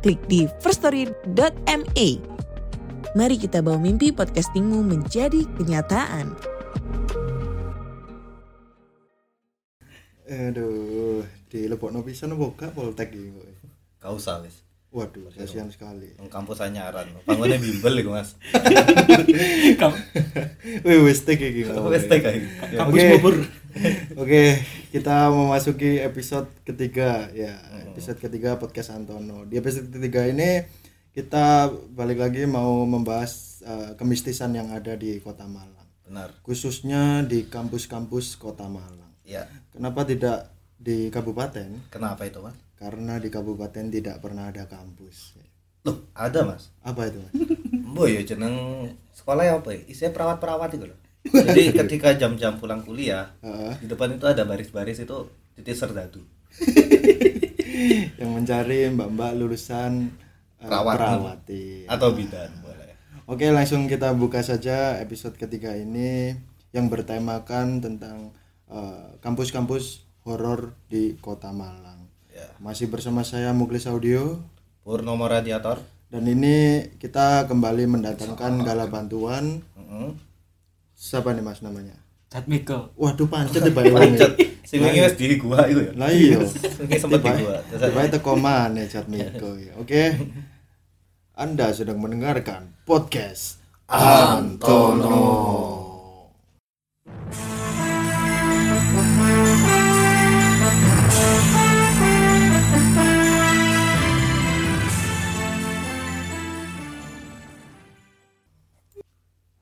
klik di firststory.me. Mari kita bawa mimpi podcastingmu menjadi kenyataan. Aduh, di Lebokno pisan apa gak poltek iki kok. Wis. Waduh, kasihan sekali. Kampus anyaran. Bangunnya bimbel iku, Mas. Wih, wis tek iki. Wis tek. Ya, Kampus bubur. Oke, kita memasuki episode ketiga ya. Episode ketiga podcast Antono. Di episode ketiga ini kita balik lagi mau membahas eh, kemistisan yang ada di Kota Malang. Benar. Khususnya di kampus-kampus Kota Malang. Ya. Kenapa tidak di kabupaten? Kenapa itu, Mas? Karena di kabupaten tidak pernah ada kampus. Loh, ada, Mas. Apa itu? Mas? Mbok ya jeneng sekolah ya apa ya? Isinya perawat-perawat itu loh. Jadi ketika jam-jam pulang kuliah, Heeh. di depan itu ada baris-baris itu titik serdadu. yang mencari mbak-mbak lulusan eh, Perawat. perawati. Atau bidan boleh. Oke, langsung kita buka saja episode ketiga ini yang bertemakan tentang eh, kampus-kampus horor di Kota Malang. Ya. Masih bersama saya Muklis Audio Purnomo radiator. dan ini kita kembali mendatangkan gala bantuan. Siapa nih Mas namanya? Cat Miko. Waduh pancet ya Bayu. Pancet. Sing wingi wis di gua iku ya. Lah iya. Sempet di gua. Tiba teko mana Cat Miko ya. Oke. Anda sedang mendengarkan podcast Antono.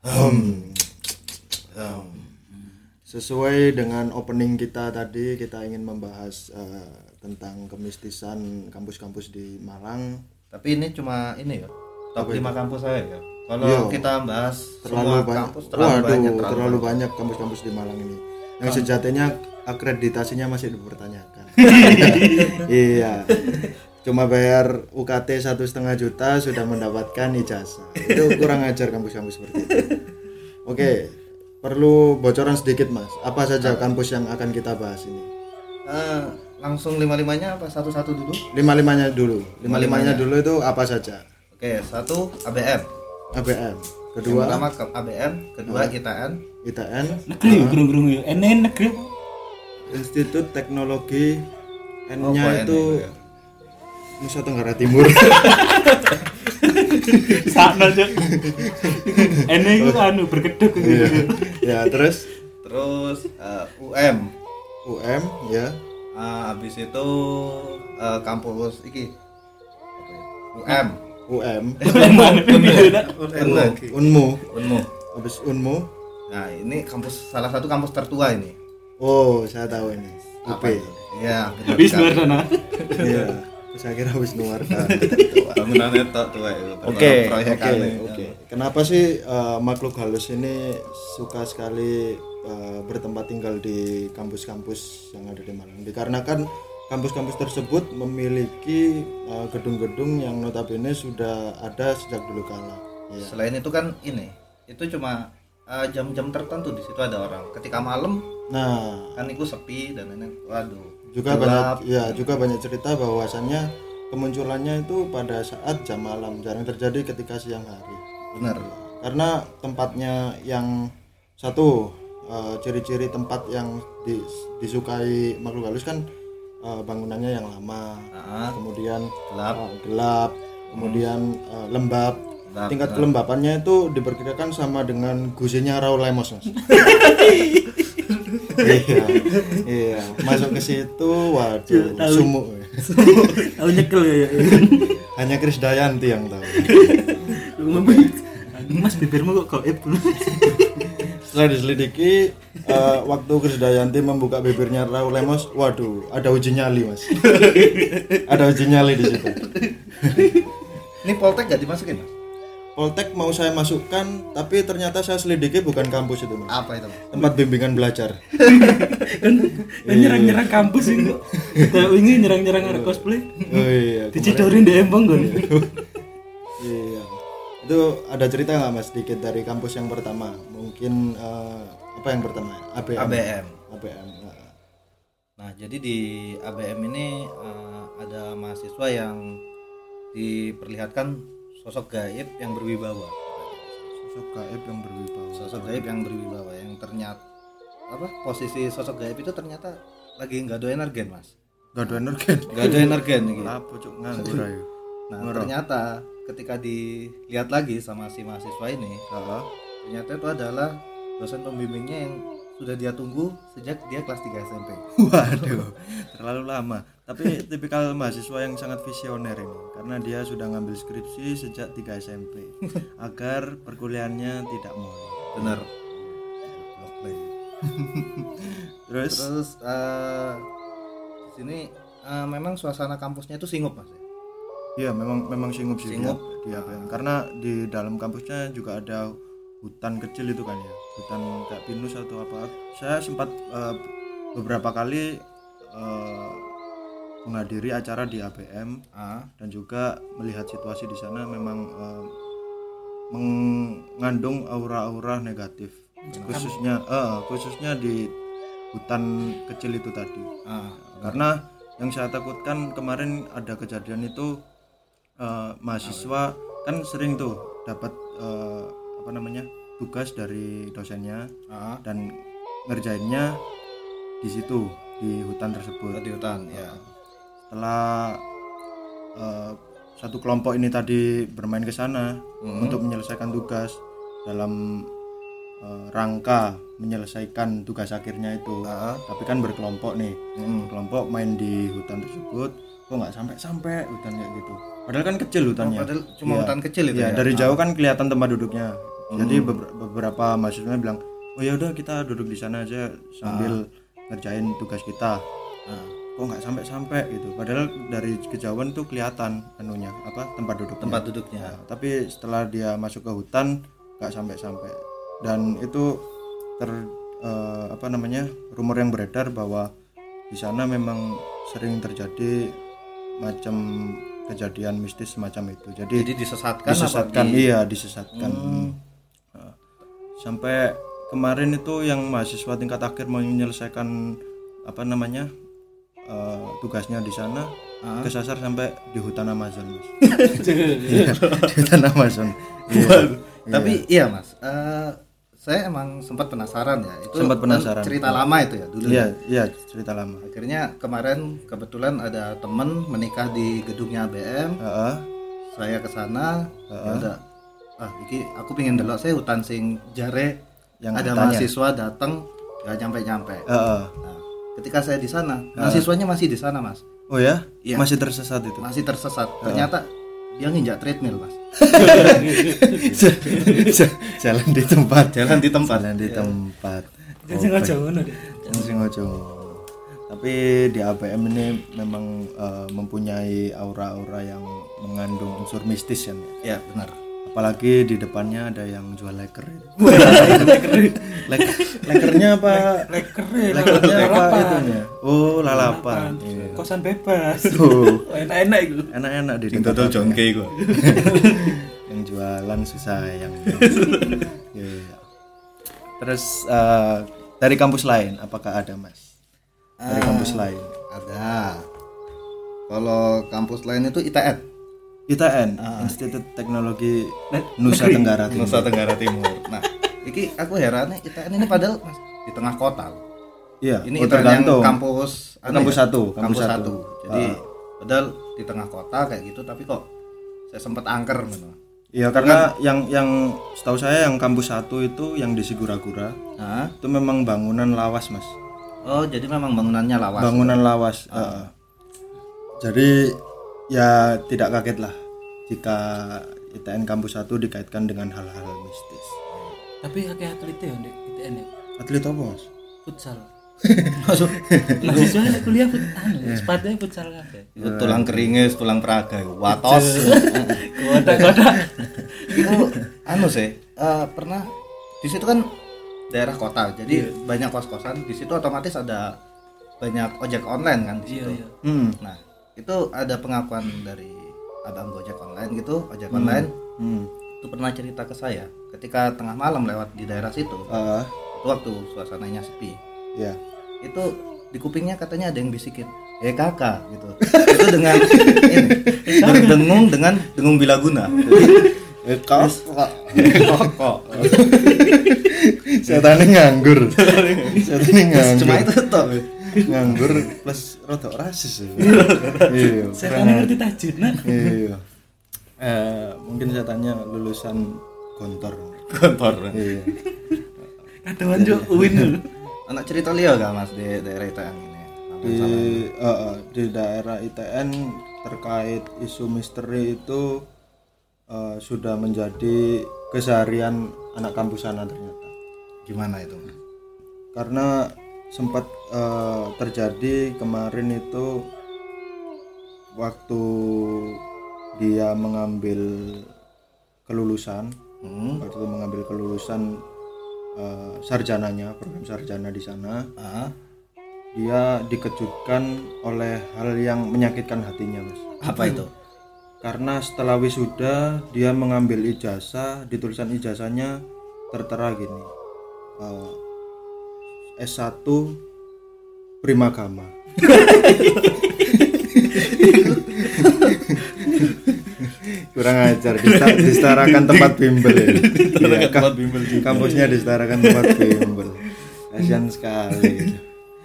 Hmm. Sesuai dengan opening kita tadi, kita ingin membahas eh, tentang kemistisan kampus-kampus di Malang. Tapi ini cuma ini ya. Top 5 kampus saya ya. Kalau Iya. kita bahas Terlalu semua banyak, kampus terlalu waduh, banyak terlalu, banyak kampus-kampus di Malang ini. Yang sejatinya akreditasinya masih dipertanyakan. iya. Cuma bayar UKT satu setengah juta sudah mendapatkan ijazah. Itu kurang ajar kampus-kampus seperti itu. Oke, perlu bocoran sedikit mas. Apa saja kampus yang akan kita bahas ini? Eh, langsung lima-limanya apa satu-satu dulu? Lima limanya dulu. Lima limanya dulu itu apa saja? Oke, satu ABM. ABM. Yang Kedua pertama ke ABM, kedua ITN, ITN, Negeri gerung-gerung ya. Enen negeri. Institut Teknologi Oh, N-nya kok itu ini ya? Nusa Tenggara Timur. Sakno cok. Enen itu anu berkedok gitu. Iya. ya, terus terus eh, UM. UM ya. Ah, habis itu eh, kampus iki. UM. UM. Lagi. Unmu. Unmu. Habis Unmu. Nah, ini kampus salah satu kampus tertua ini. Oh, saya tahu ini. UP. Iya, Wisnu sekali. Wardana. Iya. Saya kira Wisnu Wardana. Bangunannya tok tua itu. Oke, oke, oke. Kenapa sih eh, makhluk halus ini suka sekali eh, bertempat tinggal di kampus-kampus yang ada di Malang? Dikarenakan kampus-kampus tersebut memiliki eh, gedung-gedung yang notabene sudah ada sejak dulu kala. Ya. Selain itu kan ini, itu cuma jam-jam tertentu di situ ada orang. Ketika malam Nah, kan itu sepi dan lain-lain. Waduh. Juga gelap. banyak ya juga banyak cerita bahwasannya kemunculannya itu pada saat jam malam, jarang terjadi ketika siang hari. Benar. karena tempatnya yang satu eh, ciri-ciri tempat yang di- disukai makhluk halus kan eh, bangunannya yang lama kemudian gelap. eh, gelap kemudian eh, lembab Gelap, tingkat kelembapannya itu diperkirakan sama dengan gusinya Raul Lemos mas iya iya masuk ke situ waduh sumuk Tahu nyekel ya. ya. hanya Kris Dayanti yang tahu Mas bibirmu kok gaib. Setelah diselidiki, eh, waktu Krisdayanti membuka bibirnya Raul Lemos, waduh, ada uji nyali mas. ada uji nyali di situ. Ini Poltek gak dimasukin mas? Poltek mau saya masukkan tapi ternyata saya selidiki bukan kampus itu mas. Apa itu tempat bimbingan belajar. Kan kan nyerang-nyerang kampus ini kok kayak ini nyerang-nyerang arek cosplay. Oh iya dicidorin di embong kan iya. Itu ada cerita nggak mas sedikit dari kampus yang pertama? Mungkin eh, apa yang pertama? ABM ABM. ABM nah. Nah, jadi di ABM ini eh, ada mahasiswa yang diperlihatkan sosok gaib yang berwibawa. sosok gaib yang berwibawa Sosok gaib yang berwibawa yang ternyata apa posisi sosok gaib itu ternyata lagi nggak ada energen mas gak ada energen nggak ada energen gitu. apa cuk nganggur ayo nah ternyata ketika dilihat lagi sama si mahasiswa ini Heeh. ternyata itu adalah dosen pembimbingnya yang sudah dia tunggu sejak dia kelas 3 SMP Waduh, terlalu lama. Tapi tipikal mahasiswa yang sangat visioner ini karena dia sudah ngambil skripsi sejak 3 SMP agar perkuliahannya tidak molor. bener Terus terus di sini eh, memang suasana kampusnya itu singup mas ya? Iya memang memang singup sih Singup. dia, dia ABM. karena di dalam kampusnya juga ada hutan kecil itu kan ya hutan kayak pinus atau apa. Saya sempat eh, beberapa kali eh, menghadiri acara di ABM Ah, dan juga melihat situasi di sana memang eh, mengandung aura-aura negatif. Khususnya eh, khususnya di hutan kecil itu tadi. Ah, karena yang saya takutkan kemarin ada kejadian itu eh, mahasiswa kan sering tuh dapat eh, apa namanya tugas dari dosennya ah, dan ngerjainnya di situ di hutan tersebut. Di hutan ya. Setelah eh, satu kelompok ini tadi bermain ke sana untuk menyelesaikan tugas dalam eh, rangka menyelesaikan tugas akhirnya itu. Ah. tapi kan berkelompok nih. Mm. kelompok main di hutan tersebut kok nggak sampai sampai hutan kayak gitu? Padahal kan kecil hutannya. Padahal cuma Iya. hutan kecil itu Iya, ya? dari jauh kan kelihatan tempat duduknya jadi beber- beberapa mahasiswa bilang oh ya udah kita duduk di sana aja sambil ngerjain tugas kita. Ah. kok nggak sampai sampai gitu? Padahal dari kejauhan tuh kelihatan anunya apa tempat duduknya. Tempat duduknya. Nah, tapi setelah dia masuk ke hutan nggak sampai sampai dan itu ter eh, apa namanya rumor yang beredar bahwa di sana memang sering terjadi macam kejadian mistis semacam itu. Jadi, jadi disesatkan disesatkan apa di- iya disesatkan. Nah, sampai kemarin itu yang mahasiswa tingkat akhir mau menyelesaikan apa namanya eh, tugasnya di sana Ah. kesasar sampai di hutan Amazon mas. Iya, di hutan Amazon. Iya. tapi iya mas. Eh, saya emang sempat penasaran ya. Itu Sempat kan penasaran. cerita lama itu ya dulu iya iya cerita lama. Akhirnya kemarin kebetulan ada temen menikah di gedungnya ABM Heeh. saya ke sana ya udah ah iki aku pengen delok saya hutan sing jare Yang ada tanya. mahasiswa datang nggak nyampe nyampe Heeh. nah, ketika saya di sana mahasiswanya masih di sana mas. Oh ya? Iya. masih tersesat itu? Masih tersesat. Ternyata dia nginjak treadmill mas. Jalan di tempat. Jalan di tempat. Jalan di tempat. Jadi ngajak ngono deh. Tapi di ABM ini memang eh, mempunyai aura-aura yang mengandung unsur mistis kan ya. ya benar Apalagi di depannya ada yang jual leker itu. Lek- lekernya apa? Leker Lekernya apa itunya? Oh, lalapan. Iya. Kosan bebas. Enak-enak itu. enak-enak di tempat dodol jongke gua yang jualan susah yang Iya. terus eh, dari kampus lain apakah ada mas dari kampus lain ada kalau kampus lain itu ITN ITN Institut Teknologi Nusa Tenggara Timur. Nusa Tenggara Timur. Nah iki aku herannya ITN ini padahal mas di tengah kota loh. iya ini oh, ITN yang kampus Kampus ya? satu, kampus, kampus satu, satu. jadi padahal di tengah kota kayak gitu tapi kok saya sempat angker gitu. Iya karena yang yang setahu saya yang kampus satu itu yang di Sigura-gura Nah, itu memang bangunan lawas mas. Oh jadi memang bangunannya lawas. Bangunan lawas heeh. jadi ya tidak kaget lah jika ITN kampus satu dikaitkan dengan hal-hal mistis. Tapi akeh atlet ya ndek ITN ya. atlet apa mas? Futsal. mahasiswa nek kuliah fut anu sepatunya futsal kabeh. Itu tulang keringis, tulang peraga, watos. kotak-kotak itu anu sih eh, pernah di situ kan daerah kota jadi banyak kos kosan di situ otomatis ada banyak ojek online kan di iya situ. iya. Hmm. nah itu ada pengakuan dari abang gojek online gitu ojek online. Hmm. itu pernah cerita ke saya ketika tengah malam lewat di daerah situ. Ah, itu waktu suasananya sepi. Ya. itu di kupingnya katanya ada yang bisikin eh kakak gitu. Itu dengan ini berdengung dengan dengung bilaguna jadi Eh, kau kok? Setan nganggur. Setan nganggur. cuma itu toh nganggur plus rasis ya. iya. saya kan ngerti tajud nah Iya. Eh, mungkin setannya lulusan gontor. kantor Iya. kadoan jo uin dulu anak cerita liya gak mas di daerah ITN ini Di eh, di daerah ITN terkait isu misteri itu eh, sudah menjadi keseharian anak kampus sana ternyata. gimana itu mas karena sempat eh, terjadi kemarin itu waktu dia mengambil kelulusan hmm. waktu itu mengambil kelulusan eh, sarjananya program sarjana di sana. Ah, dia dikejutkan oleh hal yang menyakitkan hatinya mas. Apa itu? Karena setelah wisuda dia mengambil ijazah di tulisan ijazahnya tertera gini. Eh, S1 Primagama kurang ajar disetarakan tempat bimbel ya. Iya, ka- kampusnya disetarakan tempat bimbel. Kasihan sekali.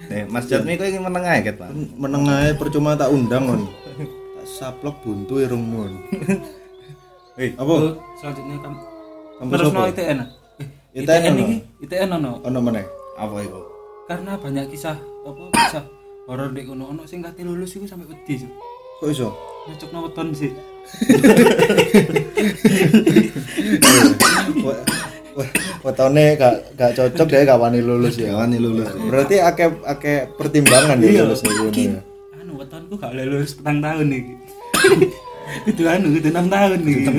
Nih, Mas Jatmi kok ingin menengah ya pak? Menengahnya percuma tak undang on tak saplok buntu irungmu on. Hei, apa? Oh, selanjutnya kamu kampus terus no ITN ITN ITN ITN ono? Ono mana apa itu karena banyak kisah apa kisah horor di kono ono sing kate lulus iku sampai wedi kok iso nyocok no weton sih wetone gak gak cocok deh gak wani lulus ya. Wani lulus. Berarti akeh akeh pertimbangan ya lulus nih Ki, ya. anu wetonku gak lulus petang tahun nih itu anu itu enam tahun nih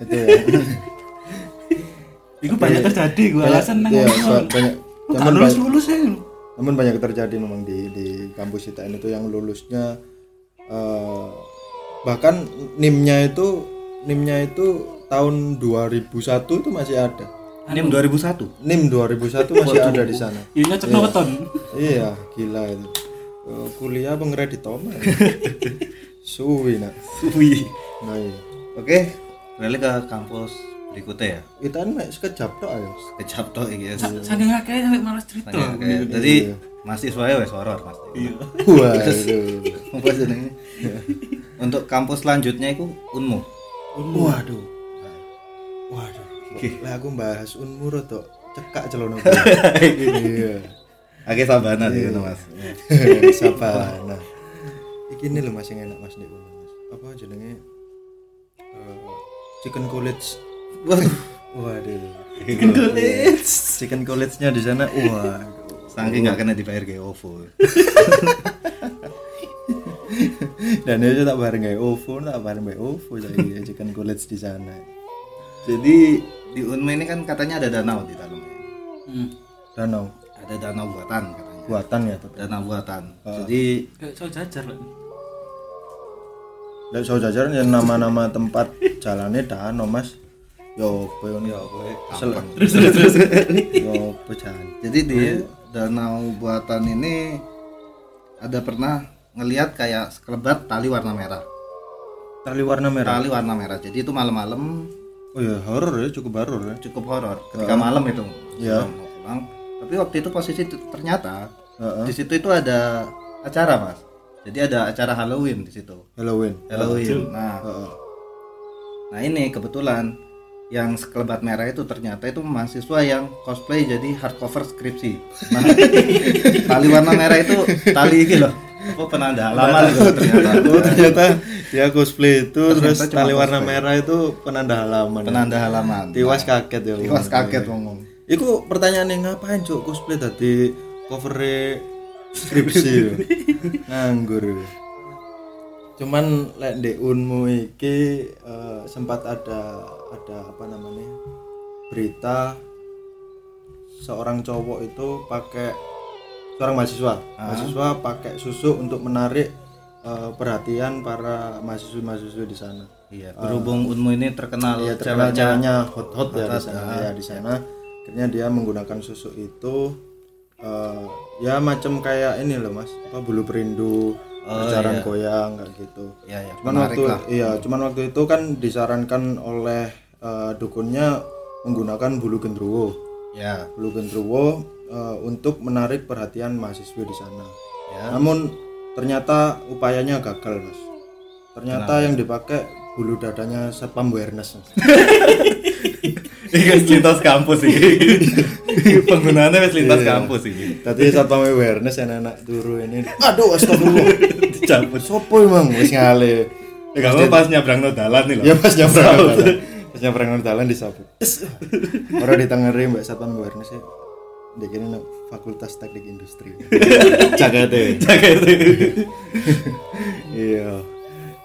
Itu ya. Itu banyak terjadi gue alasan nang Iya, banyak namun, lulus lulus ya namun banyak terjadi memang di di kampus ITN itu yang lulusnya eh, bahkan NIM-nya itu NIM-nya itu tahun 2001 itu masih ada. ini 2001 NIM 2001 masih ada di sana. ini nyocok no weton Iya, gila itu. Eh, kuliah pengredit Toma. Suwi nak. wih Nah, iya. oke beralih ke kampus berikutnya ya ITN mek sekejap tok ayo. toh iki ya saking akeh sampai malas cerita kayak- jadi mahasiswa ya wes horor pasti iya Waduh. apa jenenge untuk kampus selanjutnya itu unmu Waduh. Waduh. Lah aku bahas unmur to cekak celono. Iya. Oke sabana sih itu mas Sabana. Iki ini lho Mas yang enak Mas nek kono, Mas. Apa jenenge? Eh, chicken college. Waduh Waduh. Chicken college. Chicken college-nya di sana. Waduh. saking nggak kena dibayar kayak OVO Dan itu tak bareng kayak OVO, tak bareng kayak OVO saya chicken college di sana. jadi di Unmu ini kan katanya ada danau di dalamnya hmm. Danau ada danau buatan katanya buatan ya tapi. danau buatan jadi kayak so jajar lah Lek so jajaran ya nama-nama tempat jalannya danau Mas. Yo, apa gampang. terus terus terus Yo, apa jalan? jadi di danau buatan ini ada pernah ngelihat kayak sekelebat tali warna merah. Tali warna merah. tali warna merah. Jadi itu malam-malam. Oh ya, horor ya, cukup horor ya. cukup horor. Ketika malam itu. Mau pulang. Tapi waktu itu posisi ternyata Heeh. di situ itu ada acara mas. Jadi ada acara Halloween di situ. Halloween. Halloween. Nah. Heeh. nah ini kebetulan yang sekelebat merah itu ternyata itu mahasiswa yang cosplay jadi hardcover skripsi nah tali warna merah itu tali ini loh apa penanda halaman gitu ternyata Oh, ternyata dia cosplay itu terus cuma tali warna cosplay. merah itu penanda halaman. penanda halaman Tiwas kaget ya. tiwas kaget ngomong Iku pertanyaan ngapain cuk cosplay tadi cover skripsi lho. nganggur cuman lek di unmu iki eh, sempat ada ada apa namanya berita seorang cowok itu pakai seorang mahasiswa. Mahasiswa pakai susu untuk menarik eh, perhatian para mahasiswa-mahasiswa di sana. Iya, berhubung Unmu ini terkenal Iya terkenal ceweknya hot hot ya di hot, sana ah. ya di sana. Akhirnya dia menggunakan susu itu eh, ya macam kayak ini loh mas apa bulu perindu pacaran goyang kayak gitu. Ya ya cuman menarik waktu lah. iya cuman waktu itu kan disarankan oleh eh, dukunnya menggunakan bulu gendruwo. Ya. Bulu gendruwo eh, untuk menarik perhatian mahasiswa di sana. Ya. Namun ternyata upayanya gagal mas. Ternyata yang dipakai bulu dadanya satpam awareness ini kan lintas kampus sih penggunaannya wis lintas kampus sih tadi satpam awareness enak turu ini. Aduh astagfirullah. Dicabut. Sopo emang wis ngale? Ya kamu pas nyabrang no dalan nih loh ya pas nyabrang dalan pas nyabrang dalan disapu orang ditengeri mbak satpam awareness ya. Dia kira fakultas teknik industri. Jaga deh jaga itu iya.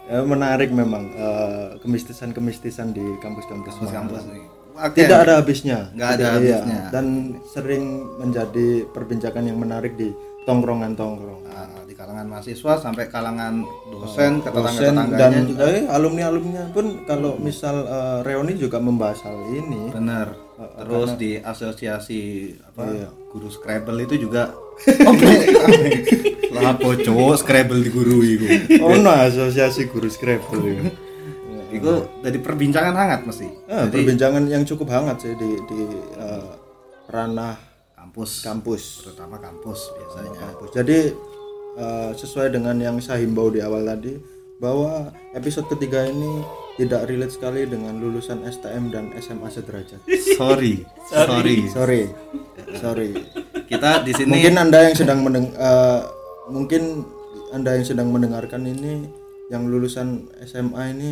Ya, menarik memang eh, kemistisan-kemistisan di kampus-kampus kampus Oke. tidak ada habisnya. Nggak ada iya. habisnya. dan sering menjadi perbincangan yang menarik di tongkrongan-tongkrongan. Nah, di kalangan mahasiswa sampai kalangan dosen ke tetangga dosen dan juga. eh, alumni-alumninya pun kalau misal eh, reuni juga membahas hal ini. Benar. Terus di asosiasi apa Iya. guru Scrabble itu juga. Oke. Lah apa cowok Scrabble digurui itu oh no asosiasi guru Scrabble itu itu dari perbincangan hangat mesti. Ah, perbincangan yang cukup hangat sih di di eh, ranah kampus. kampus. Terutama kampus biasanya. Kampus. Jadi eh, sesuai dengan yang saya himbau di awal tadi bahwa episode ketiga ini tidak relate sekali dengan lulusan STM dan SMA sederajat. sorry sorry Sorry, sorry. kita di sini Mungkin anda yang sedang mendeng eh, mungkin anda yang sedang mendengarkan ini yang lulusan SMA ini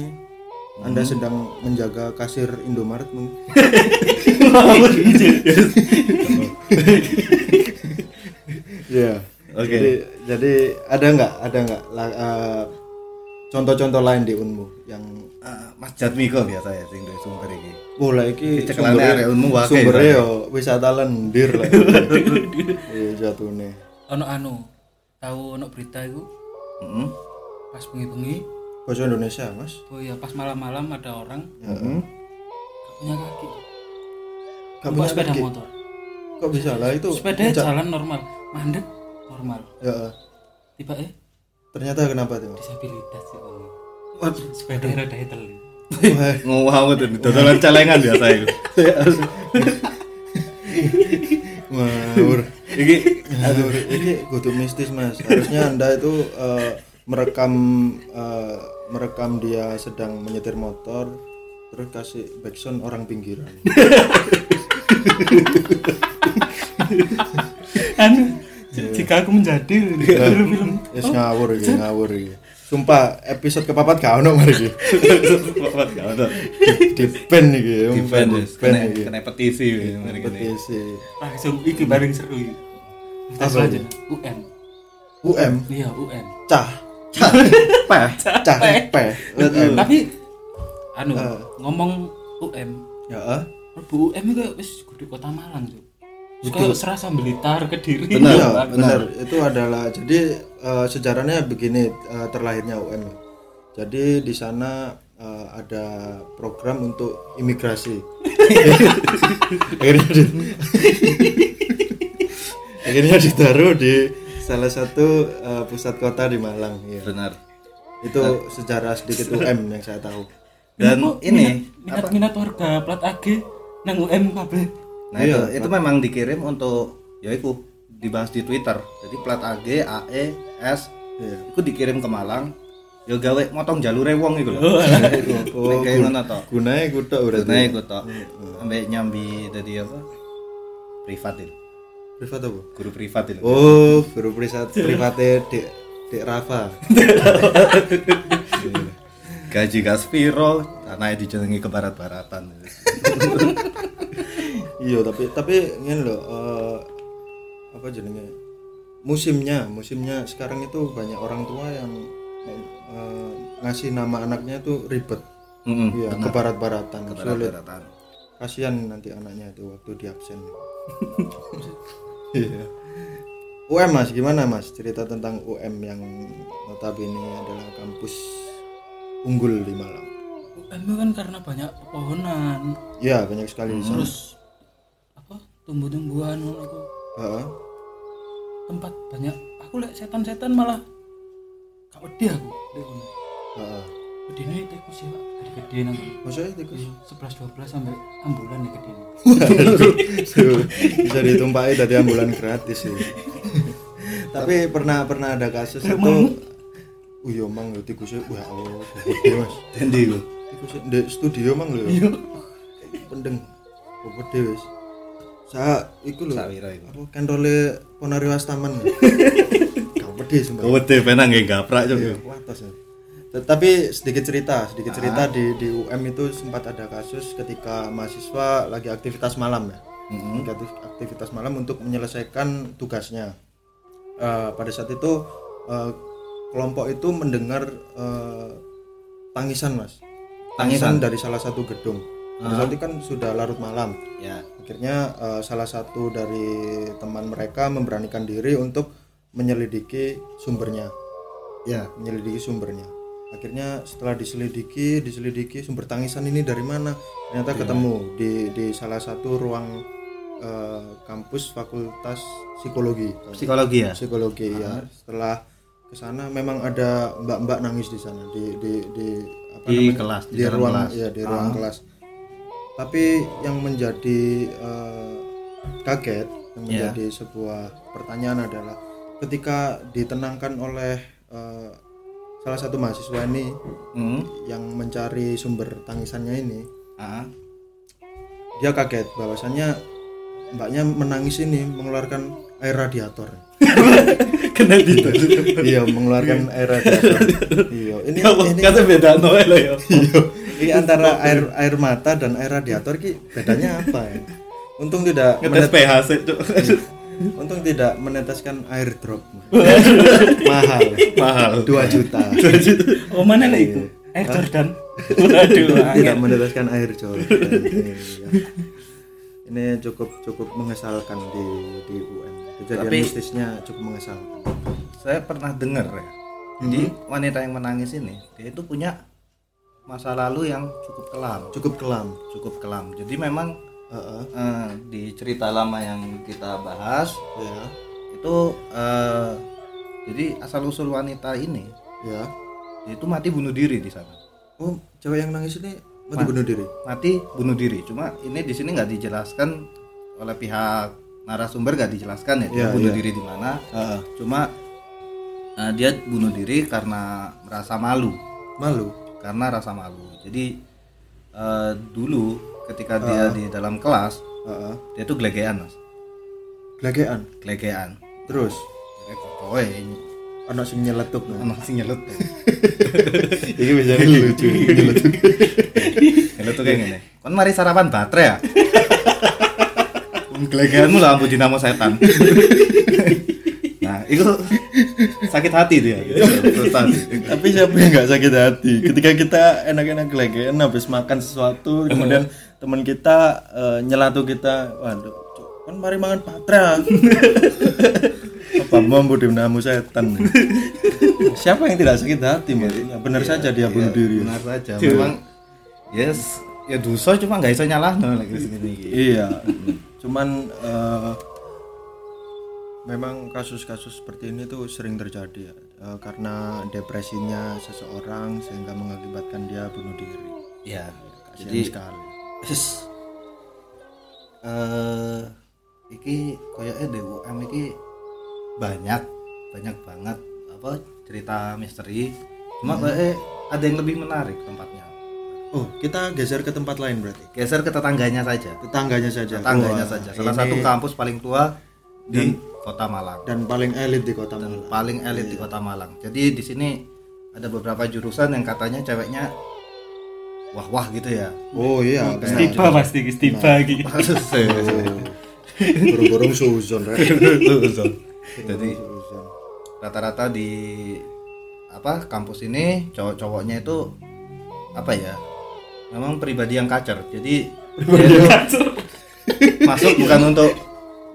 anda sedang menjaga kasir Indomaret mungkin. Iya. Oke. Jadi, jadi ada nggak ada nggak eh, contoh-contoh lain di Unmu yang eh, Mas Jatmiko biasa ya sing dari sumber ini mulai iki cekelane arek Unmu wae, sumbernya Pak. yo wisata lendir lah. Iya jatune. ono anu tahu ono berita itu Heeh. pas bengi-bengi Bahasa Indonesia, Mas. oh iya pas malam-malam ada orang Heeh. gak punya kaki Gak punya sepeda motor Kok bisa lah itu? sepeda jalan normal mandek normal Ya, tiba eh ternyata kenapa tuh? disabilitas ya sepeda rada teli Wah, ngawut itu dodolan celengan biasa itu ngawur. iki Aduh, ini kudu mistis mas. Harusnya anda itu eh, merekam eh, merekam dia sedang menyetir motor, terus kasih backsound orang pinggiran. jika aku menjadi film-film Yes ngawur iki, ngawur iki. Sumpah episode kepapat gak ono mari iki. Bapak gak ada Di pen iki. di fan Di wis, pen kena kena petisi mari Petisi. langsung iki bareng seru iki kita Apa selanjutnya UN UM iya UN cah cah pe. UM. tapi anu Eh. ngomong UM Ya. ah. Bu UM itu wis di kota Malang tuh kayak serasa Blitar Kediri Benar, Iya, Malang. benar. Itu adalah jadi eh, sejarahnya begini eh, terlahirnya UM. Jadi di sana eh, ada program untuk imigrasi. akhirnya di, akhirnya ditaruh di salah satu eh, pusat kota di Malang. ya. benar Itu sejarah sedikit UM yang saya tahu. dan Kok ini minat minat warga plat AG nang UM kabeh nah itu itu memang dikirim untuk ya itu dibahas di Twitter jadi plat AG AE S Iya. itu dikirim ke Malang ya gawe motong jalure wong iku lho Oh, kayak ngono to gunanya kuda berarti. Nah, iku to. Sampai nyambi tadi apa? Privat itu. Privat apa? Guru privat itu. Oh, guru privat private Dek Dek Rafa. Gaji Gaspiro, tanahnya dijenengi ke barat-baratan. iya tapi tapi ngene loh eh, apa jenenge? Musimnya musimnya sekarang itu banyak orang tua yang eh, ngasih nama anaknya tuh ribet. Mm-mm, iya benar. ke barat-baratan sulit. Keberat-beratan. kasihan nanti anaknya itu waktu di absen. Iya. UM mas gimana mas? Cerita tentang UM yang notabene adalah kampus unggul di Malang. UM kan karena banyak pepohonan. Ya banyak sekali. Di sana terus tumbuh-tumbuhan iku. Heeh. tempat banyak aku lihat setan-setan malah gak wedi aku dek kono Heeh. gedene tikus ya Pak. gede-gede nang maksudnya tikus sebelas dua belas sampai ambulan ya gede bisa ditumpahi tadi ambulan gratis sih tapi pernah pernah ada kasus itu oh iya mang lho tikusnya wah Allah gede mas Tendi iku. tikusnya di studio mang lho pendeng oh, gede wis saya iku lho Sawira iku. apa kendole ponari wastaman gak gede sumpah Kewede penang nggih gaprak cuk. Iya, watas ya. Tapi sedikit cerita, sedikit cerita di di UM itu sempat ada kasus ketika mahasiswa lagi aktivitas malam ya. Aktif- aktivitas malam untuk menyelesaikan tugasnya. Eh, pada saat itu eh, kelompok itu mendengar eh, tangisan mas, tangisan dari salah satu gedung. Pada saat itu kan sudah larut malam. Ya. Akhirnya eh, salah satu dari teman mereka memberanikan diri untuk menyelidiki sumbernya Ya. menyelidiki sumbernya akhirnya setelah diselidiki diselidiki sumber tangisan ini dari mana ternyata ketemu di di salah satu ruang eh, kampus fakultas psikologi Psikologi ya. psikologi ya setelah ke sana memang ada mbak-mbak nangis di sana di di di apa Di namanya? kelas, di di, ruang kelas. ya di ruang kelas tapi yang menjadi eh, kaget yang Ya. menjadi sebuah pertanyaan adalah ketika ditenangkan oleh eh, salah satu mahasiswa ini Mm. yang mencari sumber tangisannya ini Ah. dia kaget bahwasannya mbaknya menangis ini mengeluarkan air radiator Kena gitu. iya mengeluarkan air radiator iya ini ini Kata beda noe lo ya. iya ini antara air air mata dan air radiator ki bedanya apa ya? Untung tidak Ngetes menet- pH sih cuk. untung tidak meneteskan air drop. Mahal. Mahal. 2 juta. Oh mana lah itu Air Jordan? Waduh tidak meneteskan air Jordan. Iya. ini cukup cukup mengesalkan di di UM kejadian Tapi- mistisnya cukup mengesalkan. Saya pernah dengar ya. Jadi wanita yang menangis ini dia itu punya masa lalu yang cukup kelam, cukup kelam cukup kelam. Jadi memang Heeh, eh, di cerita lama yang kita bahas ya itu eh, jadi asal usul wanita ini ya dia itu mati bunuh diri di sana. oh cewek yang nangis ini mati bunuh diri Mati bunuh diri. Cuma ini di sini nggak dijelaskan oleh pihak narasumber nggak dijelaskan ya dia Iya, bunuh iya. diri di mana. Heeh. Cuma eh, dia bunuh diri karena merasa malu. malu karena rasa malu. Jadi eh, dulu ketika dia di dalam kelas Heeh. dia tuh gelegean mas, gelegean gelegean. terus kocoe anak sing nyeletuk anak sing nyelut. ini bisa lucu nyeletuk nyelut tuh kayak gini. Kon mari sarapan baterai ya. Gelegeanmu lah ampu dinamo setan. Nah, itu sakit hati dia. Tapi siapa yang nggak sakit hati? Ketika kita enak-enak gelegean habis makan sesuatu kemudian teman kita eh, nyelatu kita waduh kan mari makan patra apa mampu di namu setan. Siapa yang tidak sakit hati mas Ya, benar saja dia bunuh diri. Benar saja. Memang yes ya dosa cuma nggak bisa nyalah no sini. iya. Cuman eh, memang kasus-kasus seperti ini tuh sering terjadi ya Eh, karena depresinya seseorang sehingga mengakibatkan dia bunuh diri Ya. Kasihan Jadi sekali Yes. Eh iki koyoke DUM iki banyak banyak banget apa cerita misteri. Cuma koyoke ada yang lebih menarik tempatnya. oh kita geser ke tempat lain berarti Geser ke tetangganya saja. tetangganya saja Tetangganya Wah, saja. Salah ini- satu kampus paling tua di Kota Malang. dan paling elit di kota Dan Malang paling elit di Kota Malang. Jadi di sini ada beberapa jurusan yang katanya ceweknya wah-wah gitu ya. oh iya tiba pasti tiba iki. burung-burung suzon. Jadi rata-rata di apa kampus ini cowok-cowoknya itu apa ya? Memang pribadi yang kacer. Jadi dia itu masuk bukan untuk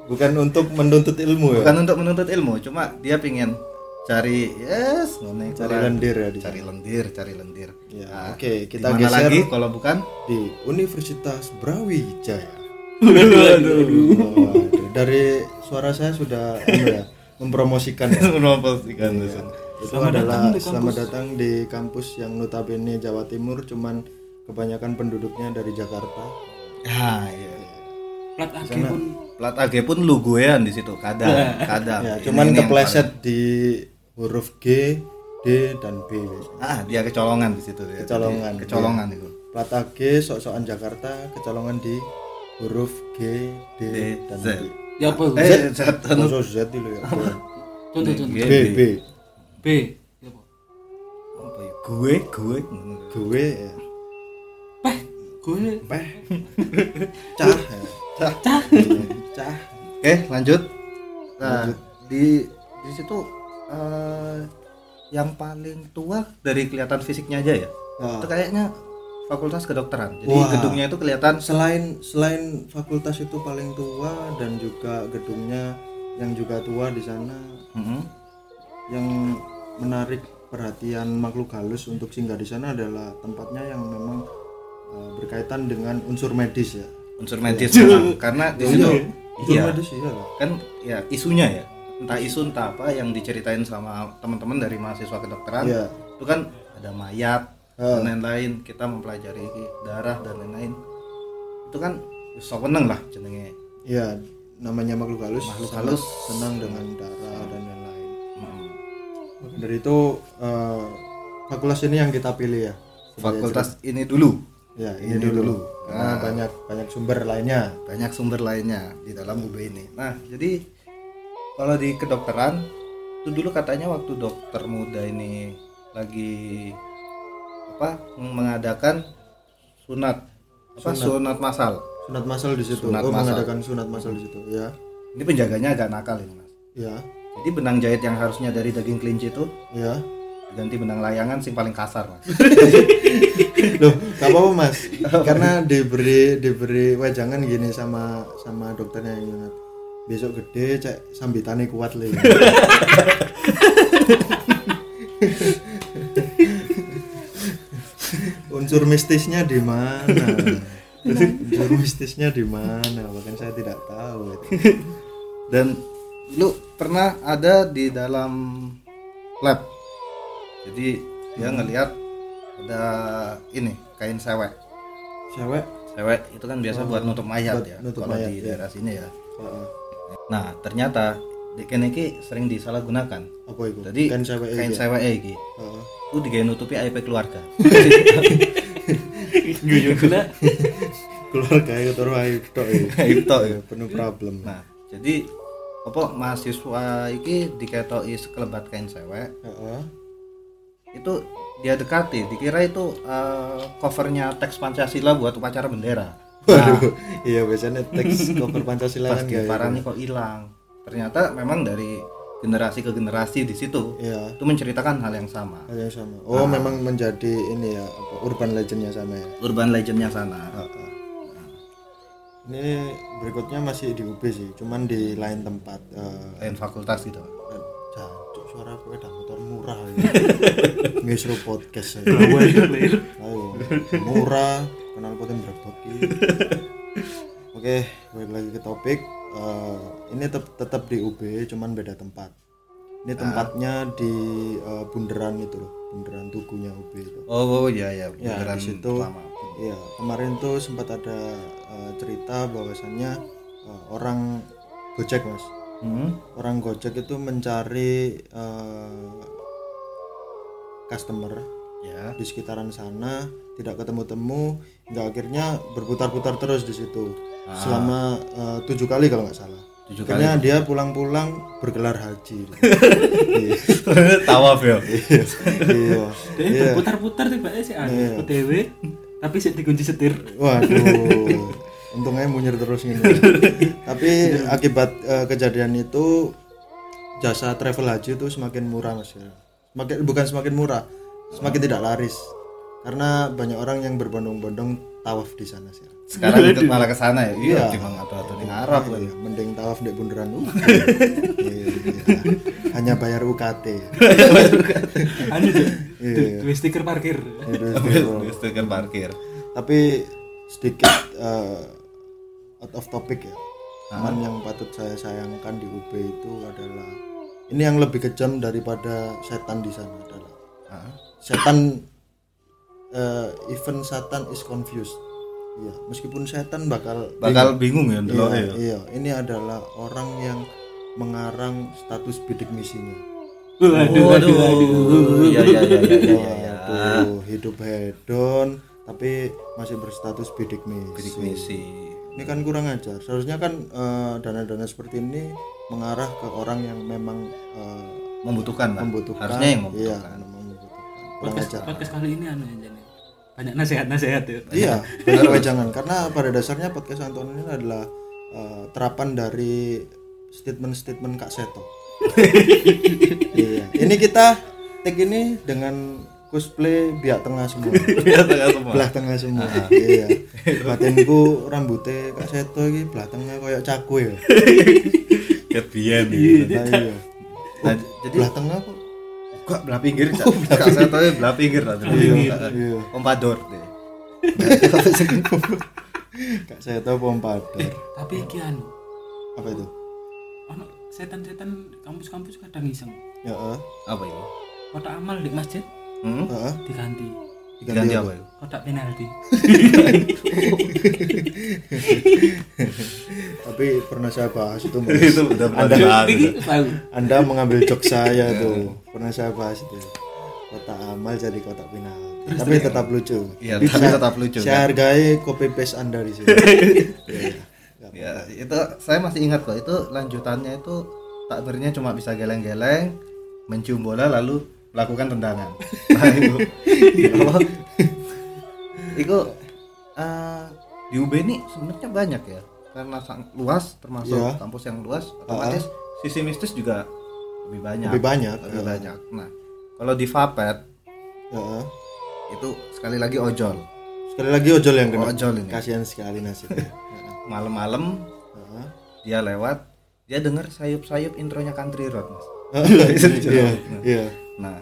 bukan untuk menuntut ilmu ya bukan untuk menuntut ilmu, cuma dia pingin cari yes, ngono cari lendir ya di cari lendir, cari lendir. Ya, Nah, oke, kita di mana geser. lagi kalau bukan di Universitas Brawijaya Aduh. Oh, aduh. dari suara saya sudah anu ya, mempromosikan ya. menomposkan Iya. itu Selamat adalah datang di selamat kampus. datang di kampus yang notabene Jawa Timur cuman kebanyakan penduduknya dari Jakarta Ah, iya. Plat AG Sana. pun Plat AG pun lu goean di situ, kadang, kadang. ya cuman ini kepleset di huruf G D dan B Ah, dia kecolongan di situ ya. Kecolongan, Jadi, Kecolongan itu. plat AG sok-sokan Jakarta kecolongan di huruf G D, D, dan Z. B ya apa? Eh, Z, Maksud Z dulu ya Contoh contoh. G, B B B. Ya apa? apa ya? Gue, gue. gue ya gue Peh Cah. Cah. cah. Cah Oke, lanjut. Nah, di di situ eh, yang paling tua dari kelihatan fisiknya aja ya. Nah. Itu kayaknya fakultas kedokteran. Jadi Wah. gedungnya itu kelihatan selain selain fakultas itu paling tua dan juga gedungnya yang juga tua di sana Mhm. yang menarik perhatian makhluk halus untuk singgah di sana adalah tempatnya yang memang uh, berkaitan dengan unsur medis ya. unsur medis memang. karena di situ Unsur iya medis iya kan ya isunya ya entah isu entah apa yang diceritain sama teman-teman dari mahasiswa kedokteran Iya. itu kan ada mayat Ah. dan lain-lain kita mempelajari darah dan lain-lain itu kan seneng lah jenenge Iya, namanya makhluk halus. Makhluk halus. senang dengan darah dan lain-lain. Hmm. Dari itu uh, fakultas ini yang kita pilih ya. fakultas ini dulu Ya, Ini ini, dulu. dulu. Karena Ah. banyak banyak sumber lainnya. banyak sumber lainnya di dalam UB ini nah jadi kalau di kedokteran itu dulu katanya waktu dokter muda ini lagi apa mengadakan sunat apa sunat, masal Sunat masal di situ. Sunat oh, massal. mengadakan sunat masal di situ. Ya. ini penjaganya agak nakal ini mas Ya. jadi benang jahit yang harusnya dari daging kelinci itu Ya. Diganti benang layangan sing paling kasar mas Loh, gak apa-apa Mas. Karena diberi diberi wejangan gini sama sama dokternya yang ingat. Besok gede cek sambitannya kuat lagi. Unsur mistisnya di mana? Unsur mistisnya di mana? Bahkan saya tidak tahu. itu. dan lu pernah ada di dalam lab jadi dia ngelihat ada ini kain sewek Cewek? sewek itu kan biasa buat nutup mayat buat ya nutup kalau mayat, di ya. daerah sini ya Heeh. nah ternyata di kene iki sering disalahgunakan Apa itu? jadi kan cewek kain iki. sewek iki Heeh. itu digawe nutupi aib keluarga Gue juga Keluarga itu terus aib tok ya. aib tok ya. Ya, penuh problem. nah jadi apa mahasiswa iki diketoki sekelebat kain sewek Heeh. Itu dia dekati dikira itu eh, covernya teks Pancasila buat upacara bendera. Nah, Waduh, iya biasanya teks cover Pancasila pas kan parahnya kok hilang. Ternyata memang dari generasi ke generasi di situ Iya, itu menceritakan hal yang sama. Hal yang sama. Oh, memang menjadi ini ya, apa urban legendnya sana ya. urban legendnya sana Heeh. Ini berikutnya masih di UB sih, cuman di lain tempat. Eh, lain fakultas gitu. jancuk suara sepeda motor murah ya. Ngisru podcast ya. Ayo, murah, kenal poten iki. Oke, balik lagi ke topik. Eh, ini tetap tetap di UB, cuman beda tempat. Ini tempatnya di eh, bundaran itu loh, bundaran tugunya UB itu. oh, oh iya ya Ya, beneran di situ. lama. Iya, kemarin tuh sempat ada eh, cerita bahwasannya eh, orang Gojek, Mas. Hmm? Orang Gojek itu mencari eh, customer ya. di sekitaran sana tidak ketemu-temu hingga akhirnya berputar-putar terus di situ. Selama eh, tujuh kali kalau nggak salah. Tujuh kali. akhirnya dia pulang-pulang bergelar haji. Iya. Tawaf ya? Iya. Dia iya. berputar-putar tiba sih aneh. PTW. Tapi sih dikunci setir. Waduh, untungnya munyir terus ini. Tapi akibat eh, kejadian itu jasa travel haji itu semakin murah mas ya. Semakin bukan semakin murah, semakin tidak laris. Karena banyak orang yang berbondong-bondong tawaf di sana sih. sekarang ikut malah ke sana ya iya Iya. cuma atau atau di Arab Iya, mending tawaf di bundaran. Iya, iya. Hanya bayar UKT. Anu tuh. Iya. Stiker parkir. Itu- itu kan parkir Tapi sedikit eh, out of topic ya. Cuman yang patut saya sayangkan di UB itu adalah ini yang lebih kejam daripada setan di sana adalah Ah. setan eh, even satan is confused. Iya, meskipun setan bakal bakal bingung ya dulu iya, ya iya, ini adalah orang yang mengarang status bidik misinya. Waduh, waduh, waduh. iya iya iya iya iya iya hidup hedon tapi masih berstatus bidik misi. bidik misi Ini kan kurang ajar. Seharusnya kan eh, dana-dana seperti ini mengarah ke orang yang memang eh, membutuhkan lah membutuhkan. harusnya yang Iya, membutuhkan memang membutuhkan. Kurang Podcast, ajar. podcast kali ini anu ya jadi. Banyak nasihat-nasihat ya. Iya, benar jangan karena pada dasarnya podcast Anton ini adalah eh, terapan dari statement-statement Kak Seto. iya. Ini kita take ini dengan cosplay biak tengah semua. Iya, tengah semua. belah tengah semua. iya. Batinku rambutnya Kak Seto iki belah tengah koyo cakwe ya. Kebian Nah, iya. nah, jadi Belah tengah kok. kok belah pinggir Cak. Kak saya tahu ya belah pinggir lah Iya, iya. pompador deh Kak Seto pompador. Tapi iki anu, Apa itu? ono setan-setan kampus-kampus kadang iseng. Ya, eh. apa itu Kotak amal di masjid hmm? Heeh. diganti ganti apa itu kotak penalti. Tapi pernah saya bahas itu, Mas. itu udah pernah Anda-. Anda mengambil jok saya tuh. Pernah saya bahas itu. Kotak amal jadi kotak penalti. Tapi tetap lucu. Iya, tapi tetap lucu, Saya kan? hargai copy paste Anda di sini. Iya. ya itu saya masih ingat kok itu lanjutannya itu takbirnya cuma bisa geleng-geleng mencium bola lalu melakukan tendangan nah itu apa itu eh, di UB ini sebenarnya banyak ya karena sang luas termasuk Iya. kampus yang luas otomatis sisi mistis juga lebih banyak Lebih banyak, lebih ya. banyak nah kalau di Vapet Ya. itu sekali lagi ojol Sekali lagi ojol yang kena. ojol ini Kasihan sekali nasibnya. malam-malam Heeh. dia lewat dia denger sayup-sayup intronya country road mas Iya, iya. nah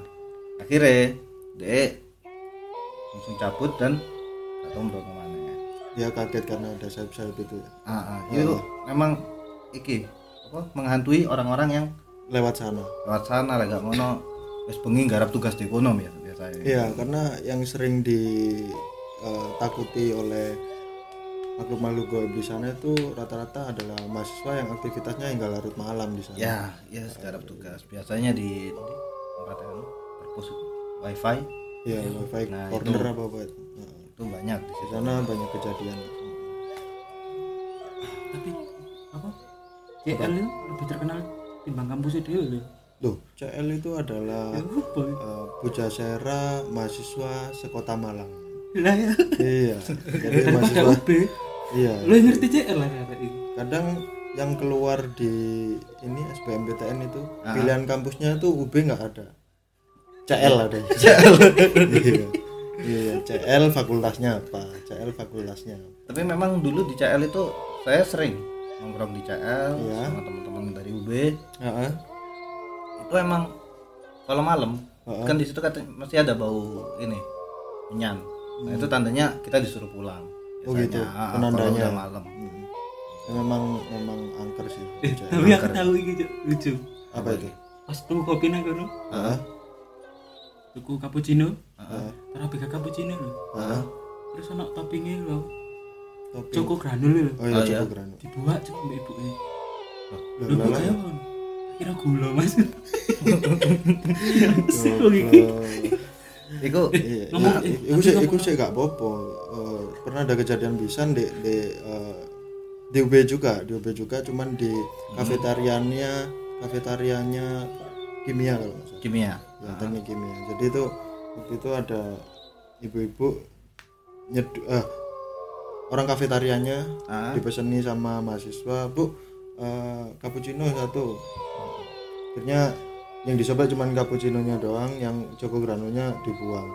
akhirnya dia langsung cabut dan gak tahu mau ke mana ya. Dia kaget karena ada sayap-sayap itu ah, ah, itu memang iki apa menghantui orang-orang yang lewat sana. lewat sana lah gak ngono wis bengi garap tugas di ekonomi ya biasanya. Iya, karena yang sering ditakuti oleh makhluk-makhluk goib di sana itu rata-rata adalah mahasiswa yang aktivitasnya hingga larut malam di sana. ya ya garap tugas. Biasanya di, di tempat perpus wifi Iya, wifi Nah, corner itu. apa apa itu. Nah, itu banyak di situ sana banyak kejadian. Tapi apa? CL itu lebih terkenal timbang kampusnya dia loh. Loh, CL itu adalah Ya apa? uh, Pujasera mahasiswa sekota Malang. Lah ya. iya, jadi mahasiswa UB, iya. lo ngerti CL lah. Kadang yang keluar di ini SBMPTN itu Ah. pilihan kampusnya itu UB nggak ada. CL ada. CL. iya. Iya, CL fakultasnya apa? CL fakultasnya. tapi memang dulu di CL itu saya sering nongkrong di CL Iya. sama teman-teman dari UB Heeh. itu emang kalau malam Heeh. kan di situ kata masih ada bau ini menyan nah itu tandanya kita disuruh pulang Oh gitu, Biasanya, ah, penandanya. kalau udah malam Hmm. Ya, memang memang angker sih. Eh, tapi aku tahu Cok. lucu. Apa itu? Pas tuku kopi nang kono, Heeh. Tuku cappuccino, Heeh. taruh bega cappuccino lho. Heeh. Terus ono toppingnya lho, Topi. coko granul lho. Oh iya, Oh, iya. cukup granul. Dibuat mbak ibu ini. Lho kok kaya kon? Kira gula mas. Loh, iki. loh. itu Iya, Ngomong, iya, eh, iku sih iku sih gak apa-apa. Eh, pernah ada kejadian bisa di di eh, di UB juga, di UB juga cuman di kafetarianya kafetarianya kimia kalau nggak salah. kimia Ya, teknik kimia. Jadi itu waktu itu ada ibu-ibu nyedu, eh, orang kafetarianya Ah. dipeseni sama mahasiswa bu eh, cappuccino satu akhirnya yang dicoba cuma cappuccinonya doang yang joko granulnya dibuang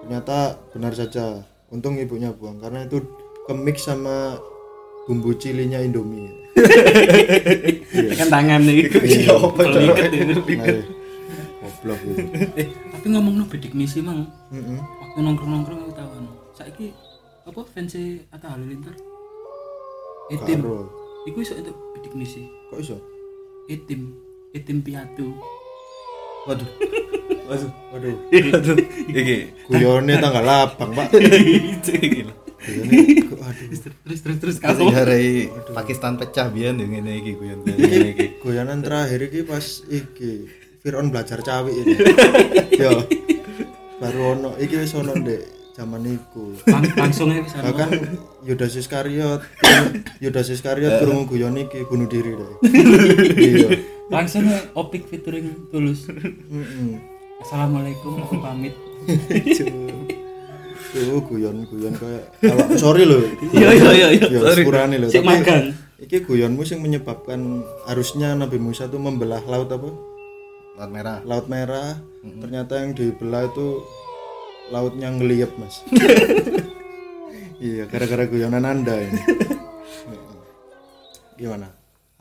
ternyata benar saja untung ibunya buang karena itu kemix sama bumbu cilinya Indomie tekan tangan nih. Iya, ya. nah, goblok eh tapi ngomong no bidik misi mang. Waktu nongkrong nongkrong aku tahu anu. Saiki apa fans Atta Halilintar? Etim. Iku iso itu bidik misi. Kok iso? Etim. Etim piatu. Waduh. Waduh. Waduh. Waduh. Iki. Guyone tanggal lapang pak. Gila. aduh terus terus terus kamu dari Pakistan pecah biyen yang ngene iki guyon iki. Guyonan terakhir iki pas iki Firon belajar cawi ini. Yo. Baru ono iki wis ono ndek zaman iku. Lang- langsung ke sana Bahkan Yudas Iskariot, Yudas Iskariot krungu guyon iki bunuh diri deh. Iya. langsung aja opik featuring tulus assalamualaikum aku pamit Tuh guyon-guyon kayak awak sorry loh. iya iya iya iya Ya sorry sepurane lho. Sik Tapi makan iki guyonmu sing menyebabkan harusnya Nabi Musa tuh membelah laut apa? Laut merah. laut merah ternyata yang dibelah itu lautnya ngeliep mas iya gara-gara guyonan anda ini gimana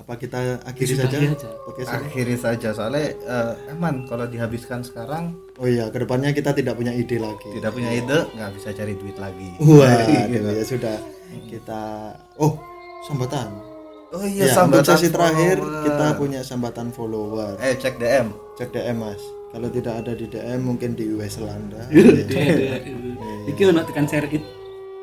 apa kita akhiri saja? Disudahi aja. podcast? Akhiri saja soalnya eh, aman kalau dihabiskan sekarang oh iya ke depannya kita tidak punya ide lagi. tidak punya ide nggak bisa cari duit lagi. wah ya sudah. Kita oh sambatan. Oh ya, untuk sesi terakhir kita punya sambatan follower. Eh cek DM. cek DM mas. Kalau tidak ada di DM mungkin di US Selanda Iya, iki ono tekan share it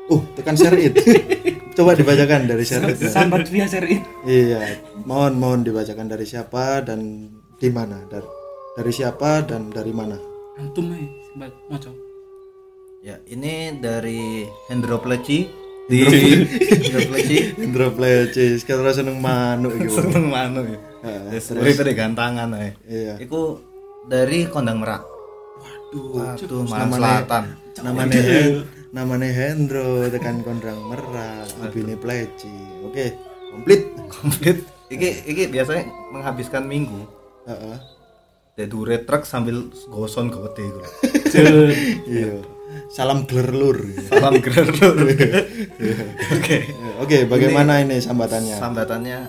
uh tekan share it coba dibacakan dari share it sambat via share it Iya, mohon mohon dibacakan dari siapa dan di mana dari dari siapa dan dari mana. antum ae sambat moco Ya ini dari Hendro Pleci di Hendro Pleci. Indra Plecis, kata seneng manuk. Bang. Seneng manu ya. Heeh, Terus dari gantangan ae. Iya. Iku dari Kondang Merak. Waduh, Waduh, Malang namanya- Selatan. namanya namanya Hendro tekan kondrang merah, abine Pleci. Oke, komplit. Komplit. Iki iki biasanya menghabiskan minggu Heeh. dedure truk sambil goson gede iku. Iya. Salam glerlur. Salam gerur. Oke. Oke, bagaimana ini sambatannya? Sambatannya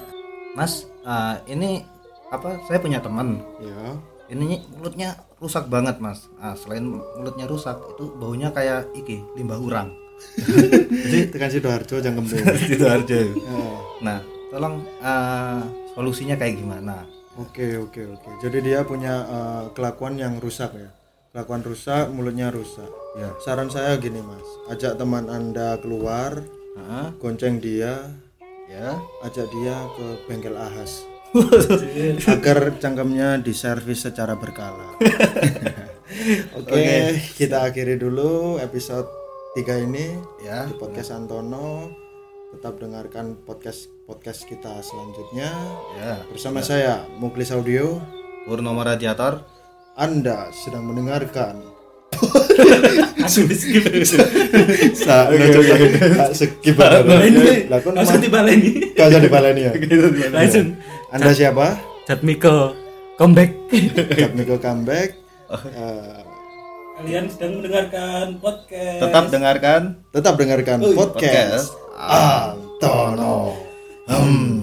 Mas, eh, ini apa? Saya punya teman. Ya. Ini mulutnya rusak banget, Mas. Ah, selain mulutnya rusak, itu baunya kayak iki, limbah urang. Jadi tekan Sidoarjo jangkem tuh. Itu aja. Oh. Nah, tolong eh, solusinya kayak gimana? Oke oke oke. Jadi dia punya eh, kelakuan yang rusak ya. Kelakuan rusak, mulutnya rusak. Ya. Saran saya gini mas, ajak teman anda keluar, Heeh. gonceng dia, ya. ajak dia ke bengkel ahas, agar cangkemnya diservis secara berkala. oke, kita akhiri dulu episode 3 ini Ya. di podcast Antono. Tetap dengarkan podcast podcast kita selanjutnya Ya. bersama saya Muklis Audio. Purnomo Radiator. Anda sedang mendengarkan di skip Sa, coba tak skip aja. Lah kon langsung dibaleni kagak dibaleni ya. langsung Anda siapa? Jatmiko comeback Jatmiko comeback. Eh, kalian sedang mendengarkan podcast Tetap dengarkan tetap dengarkan podcast podcast Antono. Hmm.